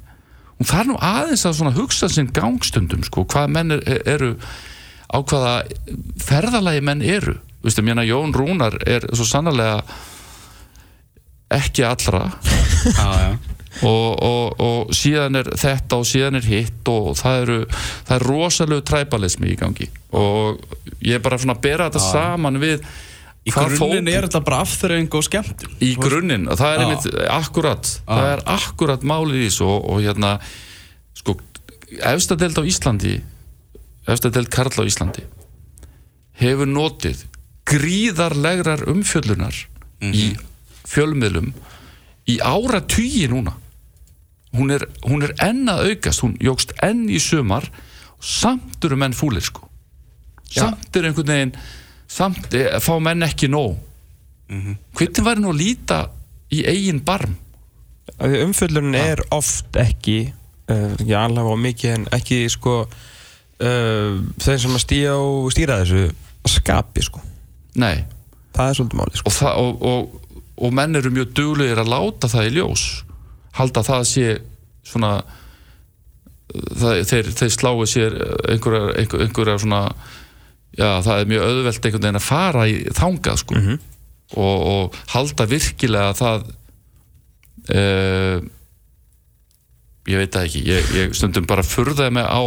hún þarf nú aðeins að hugsa sinn gangstundum sko, hvað menn er, eru á hvaða ferðalagi menn eru. Vistu, mérna, Jón Rúnar er svo sannarlega ekki allra. Já. og, og, og síðan er þetta og síðan er hitt og það eru það er rosalegu træbalismi í gangi. Og ég er bara svona að bera þetta saman við Í grunninn er þetta bara afþreying og skemmtun. Í grunninn það er einmitt akkurat það er akkurat málið í þessu og, og hérna sko, efstadelt á Íslandi efstadelt Karl á Íslandi hefur notið gríðarlegrar umfjöllunar í fjölmiðlum í ára tugi núna. Hún er, hún er enn að aukast hún jógst enn í sumar og samt eru menn fúlir sko. Samt eru einhvern veginn samt er, fá menn ekki nóg. Hvernig væri nú að líta í eigin barm? Umfyllunin er oft ekki uh, ekki alveg og mikið en ekki sko uh, þeir sem að stýja og stýra þessu að skapi sko. Nei. Það er svolítið máli sko. Og, og, og, og menn eru mjög duglegir að láta það í ljós. Halda það sé svona það, þeir, þeir sláu sér einhverja, einhverja, einhverja svona já það er mjög auðvelt einhvern veginn að fara í þangað sko. Og, og halda virkilega að það uh, ég veit það ekki. Ég, ég stundum bara furðaði mig á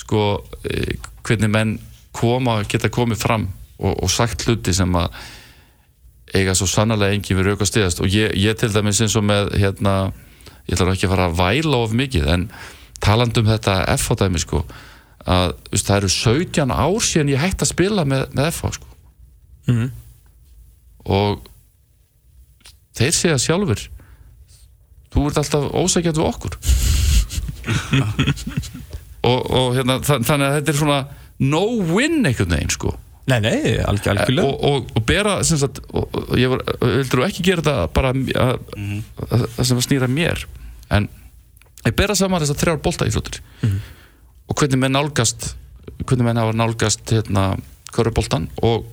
sko eh, hvernig menn koma, geta komið fram og, og sagt hluti sem að eiga svo sannarlega engin við rauk að stiðast og ég, ég til dæmis eins og með hérna, ég ætla ekki að fara að væla of mikið en talandi um þetta FH dæmi sko að veist, það eru 17 ár síðan ég hætti að spila með, með FH sko. Mhm. og þeir segja sjálfur þú ert alltaf ósækjað við okkur. Og, og hérna, þa- þannig að þetta er svona no win einhvern veginn sko. Nei, nei, alg, algjörlega. Og, og, og bera sem sagt, og, ég vildur ekki gera þetta bara að, að, að, að sem að snýra mér? En ég bera saman þess að þrjár bolta íþróttir og hvernig menn nálgast hvernig menn hafa nálgast hérna, köruboltan og,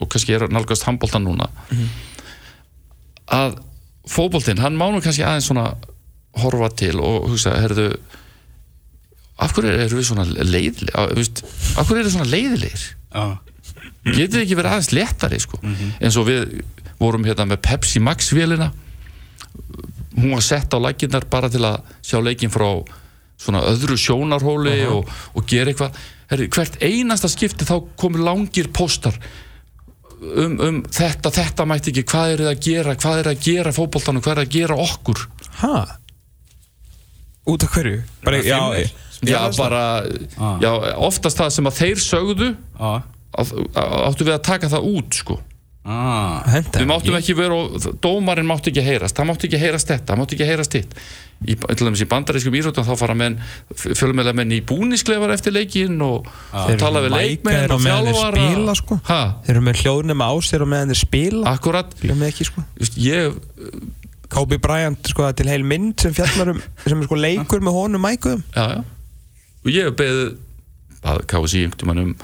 og kannski er nálgast handboltan núna. Að fótboltinn, hann má nú kannski aðeins svona horfa til og hugsa, herðu af hverju eru við svona leiðilegir af hverju eru svona leiðilegir? Já. getið ekki verið aðeins léttari sko. eins og við vorum hérna með Pepsi Max vélina. Hún var sett á lækinnar bara til að sjá leikin frá svona öðru sjónarhóli og, og gera eitthvað Herri, hvert einasta skipti þá komur langir póstar um, um þetta, þetta mætti ekki hvað er það að gera, hvað er að gera fótboltanum, hvað er að gera okkur ha? út af hverju? bara, já, já, bara, Ah. já, oftast það sem að þeir sögðu Já. átt- áttu við að taka það út sko Ah. við máttum ekki vera og dómarinn mátti ekki heyrast. Það mátti ekki heyrast þetta, það mátti ekki heyrast hitt. Í, til dæmis í bandarískum írótum þá fara menn, fjölumæla menn í búnisklefar eftir leikin og Þeir tala eru við leikmenn og spila, sko. ha, þeir eru með hljóðnum á sér og meðan þeir spila. Akkurat. Ekki sko. Just, ég, Kobe Bryant sko til heil mynd sem fjallar um sem er sko leikur með honum mækuðum já, já. Og ég hef beðið að KSI um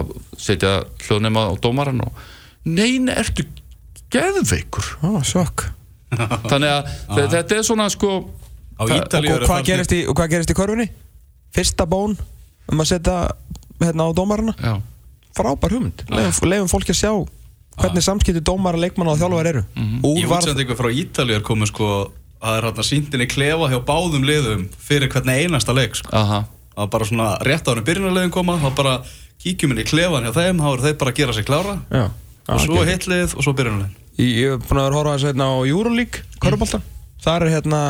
að setja hljóðnema á dómaran og neina, ertu geðveikur? Sjokk. Þannig að þe- þetta er svona sko Á og, og, hvað gerist í, og hvað gerist í korfunni? Fyrsta bón um að setja hérna á dómarana? Já, frábær hugmynd. Leifum, leifum fólki að sjá hvernig samskipti dómara, leikmanna og þjálfar eru. Mhm. Í Úr var útsendingu frá Ítalíu er komið sko að það er hérna síndinni klefa hjá báðum liðum fyrir hvernig einasta leik sko. aha. Það var bara svona rétt ára byrjunarlegin koma þá bara kíkjum inn í klefan hjá þeim þá eru þeir bara að gera sig klára. Já, og svo algjörlega. hitlið og svo byrjunarlegin Ég hef búin að vera að horfa þess hérna á Euroleague Köruboltan Það er hérna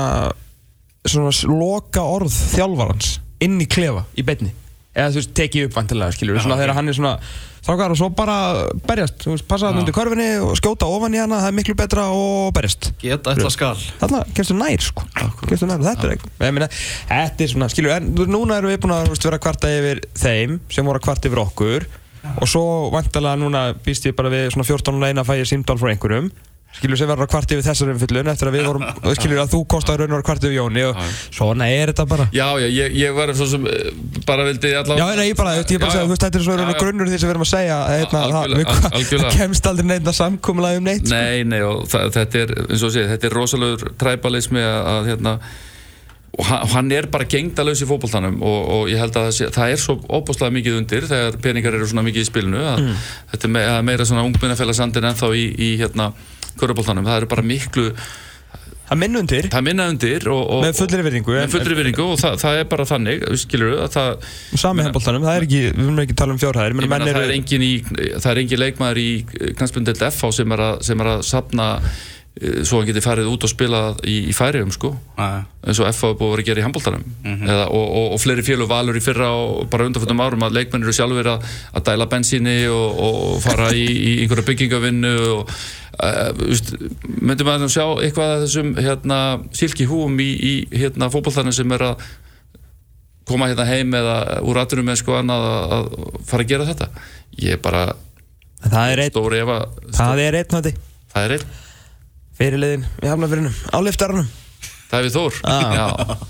svona loka orð þjálfarans inn í klefa í beinni. Eða þú veist, tekið upp vantilega, skilur svona þegar hann er svona þákar og svo bara berjast, þú veist, passa það undir körfinni og skjóta ofan í hana, það er miklu betra og berjast. Geta eitthvað skal. Þarna kemstu nær sko. Kemstu nær, þetta er ekki ég meina, þetta er svona, skilur, en núna erum við búin að vera að kvarta yfir þeim sem voru að kvarta yfir okkur og svo vantilega núna býst ég bara við svona 14 leina að fæ ég símdál frá einhverjum. Skilur sem verður að kvarta yfir þessar umfyllun eftir að við vorum, skilur að þú kostaði raun og kvarta yfir Jóni og svona er þetta bara. Já, já, ég, ég var svo sem eh, bara vildi allavega Já, nei, ég bara, ég bara segja, þú veist, þetta er svona raun og grunnur því sem við erum að segja hérna, það, við, það kemst aldrei neitt að samkúmulega um neitt sko. Nei, nei, og það, þetta er, eins og sé, þetta er rosalegur træbalismi að, að hérna, og hann, er bara gengdalaus í fótboltanum og, og ég held að það, sé, það er svo óbúslega mikið undir þegar peningar eru svona mikið í spilinu að þetta er me, að meira svona ungminnafélagsandin ennþá í, í hérna, körubóltanum, það eru bara miklu Það minn undir, það minna undir og, og, með fullri virðingu með fullri virðingu og það, það er bara þannig, skilur að það Sami handbóltanum, það er ekki, við viljum ekki tala um fjárhæðir menn það, er engin í, það er engin leikmaður í knastbundelt FH sem er að, sem er að sapna svo hann geti farið út og spila í, í færiðum sko. Nei. eins og FH búið að vera að gera í handbóltanum Eða, og, og, og fleiri félug valur í fyrra og bara undanfjöndum árum að leikmenn eru sjálfur að, að dæla bensíni og, og fara í, í einhverja byggingavinnu og veist, myndum að sjá eitthvað af þessum hérna, silki húum í, í hérna, fótbóltanum sem er að koma hérna heim eða úr atvinnum með sko annað að, að fara að gera þetta? Ég er bara það er einn, það er einn nátti það er einn, fyrirliðin í hafnafyrinum, á liftarunum það er við Þór. Ah.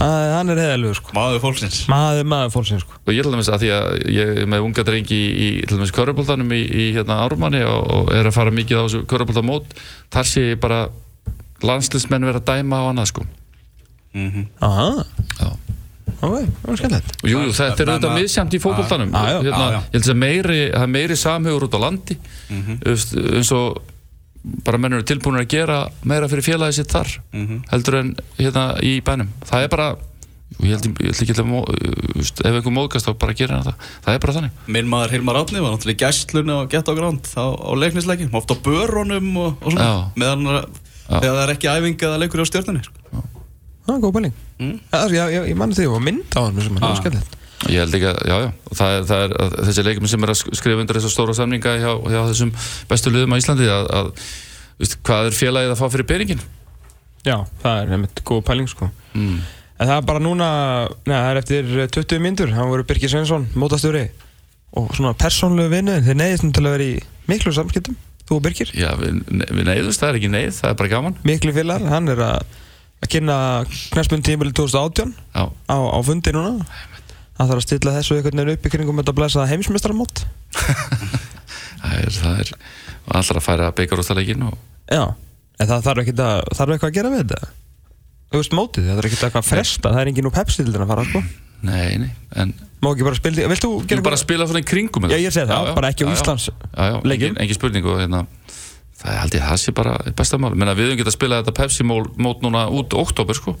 Já. hann er heðalugur sko. Maður fólksins. Maður, maður fólksinn sko. Og ég til dæmis að því að ég er með unga drengi í, í til dæmis körubóltanum í, í hérna Árumanni og, og er að fara mikið á þessu körubóltamót þar sé ég bara landslismenn vera að dæma á annað sko. Aha, Já. ok, það var skemmtilegt. Og jú, jú, þetta er auðvitað misjamt í fótboltanum. Já, já. hérna, Já, já. ég held að meiri, það er meiri samhugur út á landi. Þú veist, eins og bara menn eru tilbúinir að gera meira fyrir félagið sitt þar heldur en hérna í bænum. Það er bara og ég held, ég held ekki að ef einhver móðgast þá bara gera það. Það er bara þannig. Minn maður Hilmar Átni var náttúrulega í gæstlunni og gett á gránd á, á leiknisleikin, ofta á börunum og, og svona, Já. meðan að- þegar það er ekki æfing eða leikur á stjórnunni sko. það er góð pæling. Mm. Já, ég, ég, ég mann því og mynd á hann sem hann, það var skemmtilegt ég held ekki að, já, já, það er, það er þessi leikmenn sem er að sk- skrifa undir þessar stóra samninga hjá, hjá þessum bestu liðum á Íslandi að, að veist, hvað er félagið að fá fyrir peningin já, það er einmitt góð pæling sko. Mm. En það er bara núna, neða, það er eftir 20 myndur, hann voru Birgir Sveinsson, mótastjóri og svona persónlegu vinnu, þeir neyðist nú til að vera í miklu samskiptum, þú og Birgir, já, við, við neyðumst, það er ekki neyð, það er bara gaman. Miklu félagar, hann er að, að kynna knæspund tímili 2018 já, á, á fundi núna, hann þarf að stilla þessu einhvern veginn upp í kringum þetta að blæsa heimsmeistaramót, það er, það er allra að færa beigarústaleikin og já, en það þarf ekki að, þarf eitthvað að gera við þetta, þú veist mótið, það þarf ekki eitthvað að fresta, það er engin úr pepsi til að fara, sko, nei, nei, en má ekki bara spila, vilt þú Ég bara að spila svona í kringum Já, ég segi það, bara ekki á já, já. Íslands Já, já, leikjum. engin, spurning og hérna það er held ég að það sé bara besta mál. Menna, við höfum getað að spila þetta Pepsi mól, mót núna út oktober sko.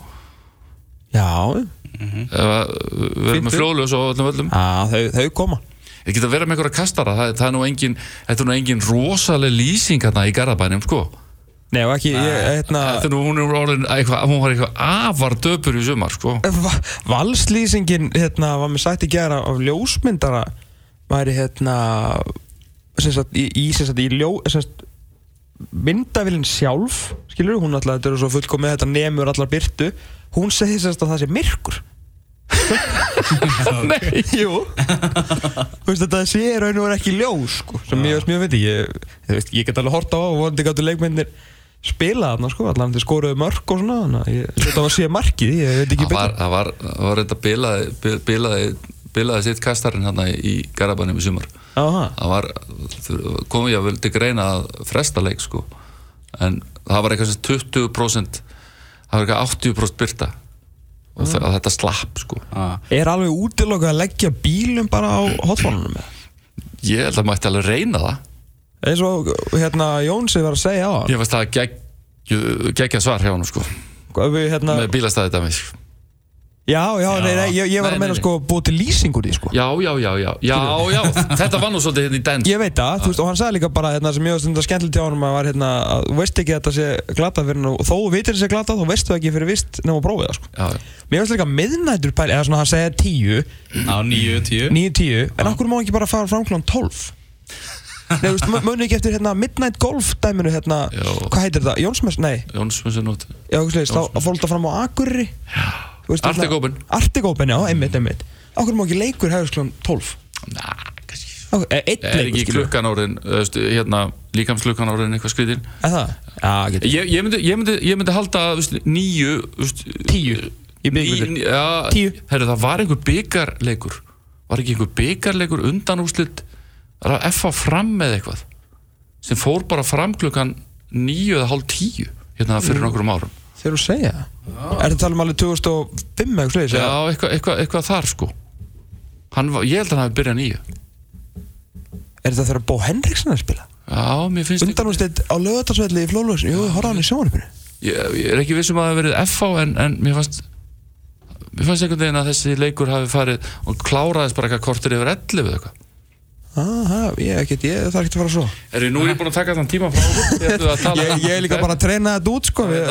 Já, að við erum með Fínt. frjóðljós og öllum öllum. Já, þau, þau koma. Ég get að vera með einhverja kastara það, það er nú engin, þetta er nú engin rosaleg lýsing hérna í Garðabænum sko. Nei, og ekki, ég, hérna Þetta er nú, hún er orðin eitthvað, hún var eitthvað afar döpur í sumar sko. Va- Valslýsingin, hérna, var mér sagt í gera af ljósmyndara væri, hérna sem sagt, í, í, sem sagt, í ljó sem sagt, myndavillin sjálf skilur, hún alltaf, þetta eru svo fullkomið þetta nemur allar byrtu hún segir sagt að það sé myrkur. Nei, jú. Þú veist þetta sé raun og er ekki ljós sko, sem ég veist mjög veit ég, ég, veist, ég get alveg horta á og vonandi gáttu leikmyndir spila þarna sko, allan þeir skoruðu mörg og svona ég þetta var að sé markið, ég veit ekki Það var, það var, það var þetta bilaði, bilaði, bilaði sitt kastarinn hérna í Garðabænum í sumar. Það var, komið ég að vildi greina að fresta leik sko. En það var eitthvað sem 20% það var eitthvað 80% byrta og Mm. það, þetta slapp sko. Ah. Er alveg útilokað að leggja bílum bara á hotfónunum með? ég held að mætti alveg reyna það. Eins og hérna Jónsi var að segja á hann. Ég veist það gegg, geggja svar hjá hann sko. Hvað við, hérna, með bílastæði dæmis Já, já, nei, nei, ég, ég var Nei, að meina sko búið til lýsing úr því sko Já, já, já, já, já, já, þetta var nú svolítið hérna í den Ég veit það, þú veist, og hann sagði líka bara hérna, sem ég var stundar skemmtilegt hjá honum að var hérna, að þú veist ekki að þetta sé glata fyrir hann og þó vitir þessi glata, þá veistu ekki fyrir vist nefn að prófið það, sko. Já, já. Mér finnst líka miðnættur pæli, eða svona hann segja 10, á 9-10 9-10, en okkur má ekki bara fara fram klán 12? Nei, þú veist, muni ekki eftir hérna Midnight Golf dæminu hérna, hvað heitir þetta? Jónsmess? Nei, Jónsmessu nót já, þú veist, þá fór þetta fram á Akurri. Já. Artigópen. Artigópen, já, einmitt, einmitt. Okkur má ekki leikur hefur klán 12? Næ, kannski eh, einn Er leikur, ekki skilur. klukkan orðin, þú veist, hérna, líkamsklukkan orðin eitthvað skriðin Er það? Já, getur. Ég, ég, myndi, ég, myndi, ég myndi halda, veist, nýju veist, Tíu í Já, Tíu. herru, það var einhver byggarleikur Var ekki einhver byggarleikur undan úrslit Það var F á fram með eitthvað sem fór bara fram klukkan nýju eða hálf tíu hérna Mm. fyrir nokkrum árum Þegar þú segja það? Er þetta tala um alveg 2005 eða eitthvað Já, eitthvað, eitthvað, eitthvað þar sko. Hann, var- Ég held að hann hafi byrjað nýju. Er þetta þegar Bó Henriksson er að spila? Já, mér finnst Undanústitt á lögatarsvelli í Flólóðsson Jú, horfa hann í sjónarpinu ég, ég er ekki vissum að það hafi verið F á en, en mér fannst Mér fannst einhvern veginn að þessi leikur hafi farið og kláraðist bara eitthvað kortir yfir 11 eða eitthvað Aha, ég, ekkert, ég þarf ekki að fara svo. Er nú er ég búin að taka þann tíma frá okkur? Ég ætlu að tala Ég, ég er líka bara að treyna þetta út sko. Við,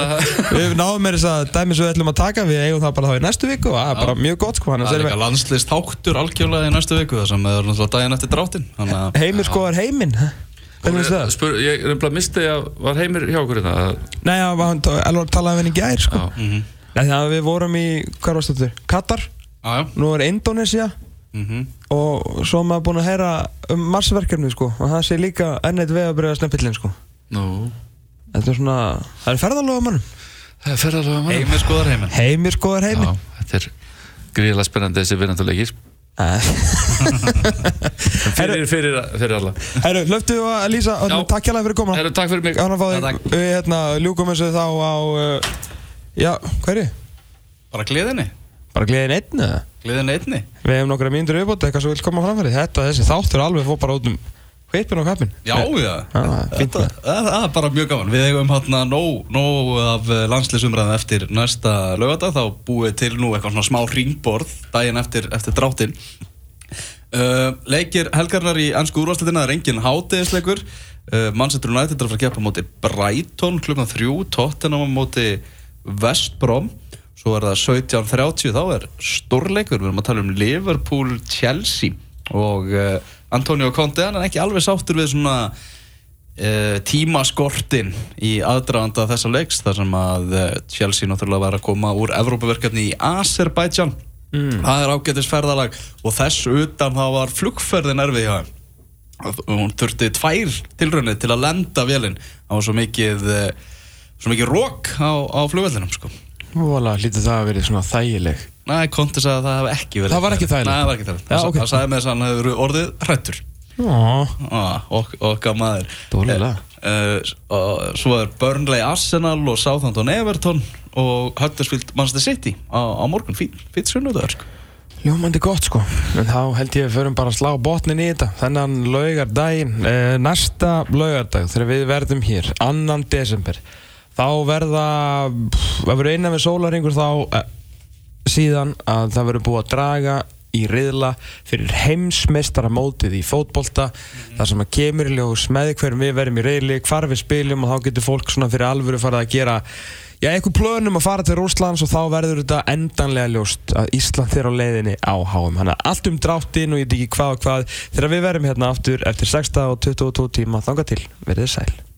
við náðum með þess að dæmi sem við ætlum að taka Við eigum það bara þá í næstu viku. Og það er bara mjög gott sko Það er erum líka við landslist þáttur algjörlega í næstu viku þar sem það er náttúrulega daginn eftir dráttin Heimir heiminn? Hvernig finnst það? Spur, Ég misti að var heimir hjá okkur hérna Nei, já, hann talaði við henni í gær sko. Nei, að við vorum í, hvað varst er Indonesia Mhm. og svo er maður búinn að heyra um marsverkefni sko. Og það sé líka enn eitt vegabriða snöppillin sko. Nú. Þetta er svona, það er ferðalöga mannum Það er ferðarlega mann Heimir skoðar heiminn. Heimir skoðar Já, heiminn þetta er gríðilega spennandi þessi vinnanduleikir fyrir, fyrir, fyrir alla. Herru, löftu að lýsa, Já. takk hjá fyrir koma Herru, takk fyrir mig. Að við hérna ljúkum þessu þá á uh, Já, hverju? Bara gleðinni Bara gleðin einn eða? Gleðinni einni. Við hefum nokkra mínútur viðbót, eitthvað sem vil koma framfæri. Þetta, þessi þáttur alveg fór bara út um hvipin og kappin Já, já. Það er bara mjög gaman. Við eigum hérna nóg, nóg af landslýsumræðum eftir næsta lögadag Þá búið til nú eitthvað svona smá ringborð Daginn eftir, eftir dráttin uh, Leikir helgarnar í ennsku úrvarsleitina er engin hátegisleikur uh, Manchester United er að fara að gefa móti Brighton klukkan þrjú Tottenham móti West Brom Svo er það 17.30 Þá er stórleikur Við erum að tala um Liverpool-Chelsea Og uh, Antonio Conte Hann er ekki alveg sáttur við svona uh, tímaskortin Í aðdraðanda þessa leiks Þar sem að uh, Chelsea náttúrulega var að koma Úr Evrópaverkefni í Azerbaijan mm. Það er ágætis ferðalag Og þess utan þá var flugferðin erfið hjá hann hún þurfti tvær tilraunir til að lenda vélinn á svo mikið svo mikið rók á, á flugvellinum sko. Vola, lítið það að verið svona þægileg. Nei, Konti sagði að það hef ekki verið Það var ekki þægilegt? Nei, það var ekki þægilegt. Já, Það ok. það sagði með þess að hann hefur orðið hrættur Já, ah, ok, Okkar maður. Dónalega. Eh, eh, og Svo er Burnley Arsenal og Southampton Everton og Huddersfield Manchester City á, á morgun, fín, fín sunnudagur sko. ljómandi gott sko. En þá held ég að við förum bara að slá botnin í þetta. Þennan laugardaginn eh, Næsta laugardag þegar við verðum hér Annan desember Þá verða Það verður innan við sólaringur þá eh, Síðan að það verður búið að draga í riðla fyrir heimsmeistaramótið í fótbolta. Þar sem að kemur í ljós með hverjum við verðum í riðli, hvar við spiljum og þá getur fólk svona fyrir alvöru farið að gera já, eitthvað plönum að fara til Rússlands og þá verður þetta endanlega ljóst að Ísland er á leiðinni á háum þannig að allt um dráttin og ég veit ekki hvað og hvað þegar við verðum hérna aftur eftir 6 og 22 tíma þanga til, verðið sæl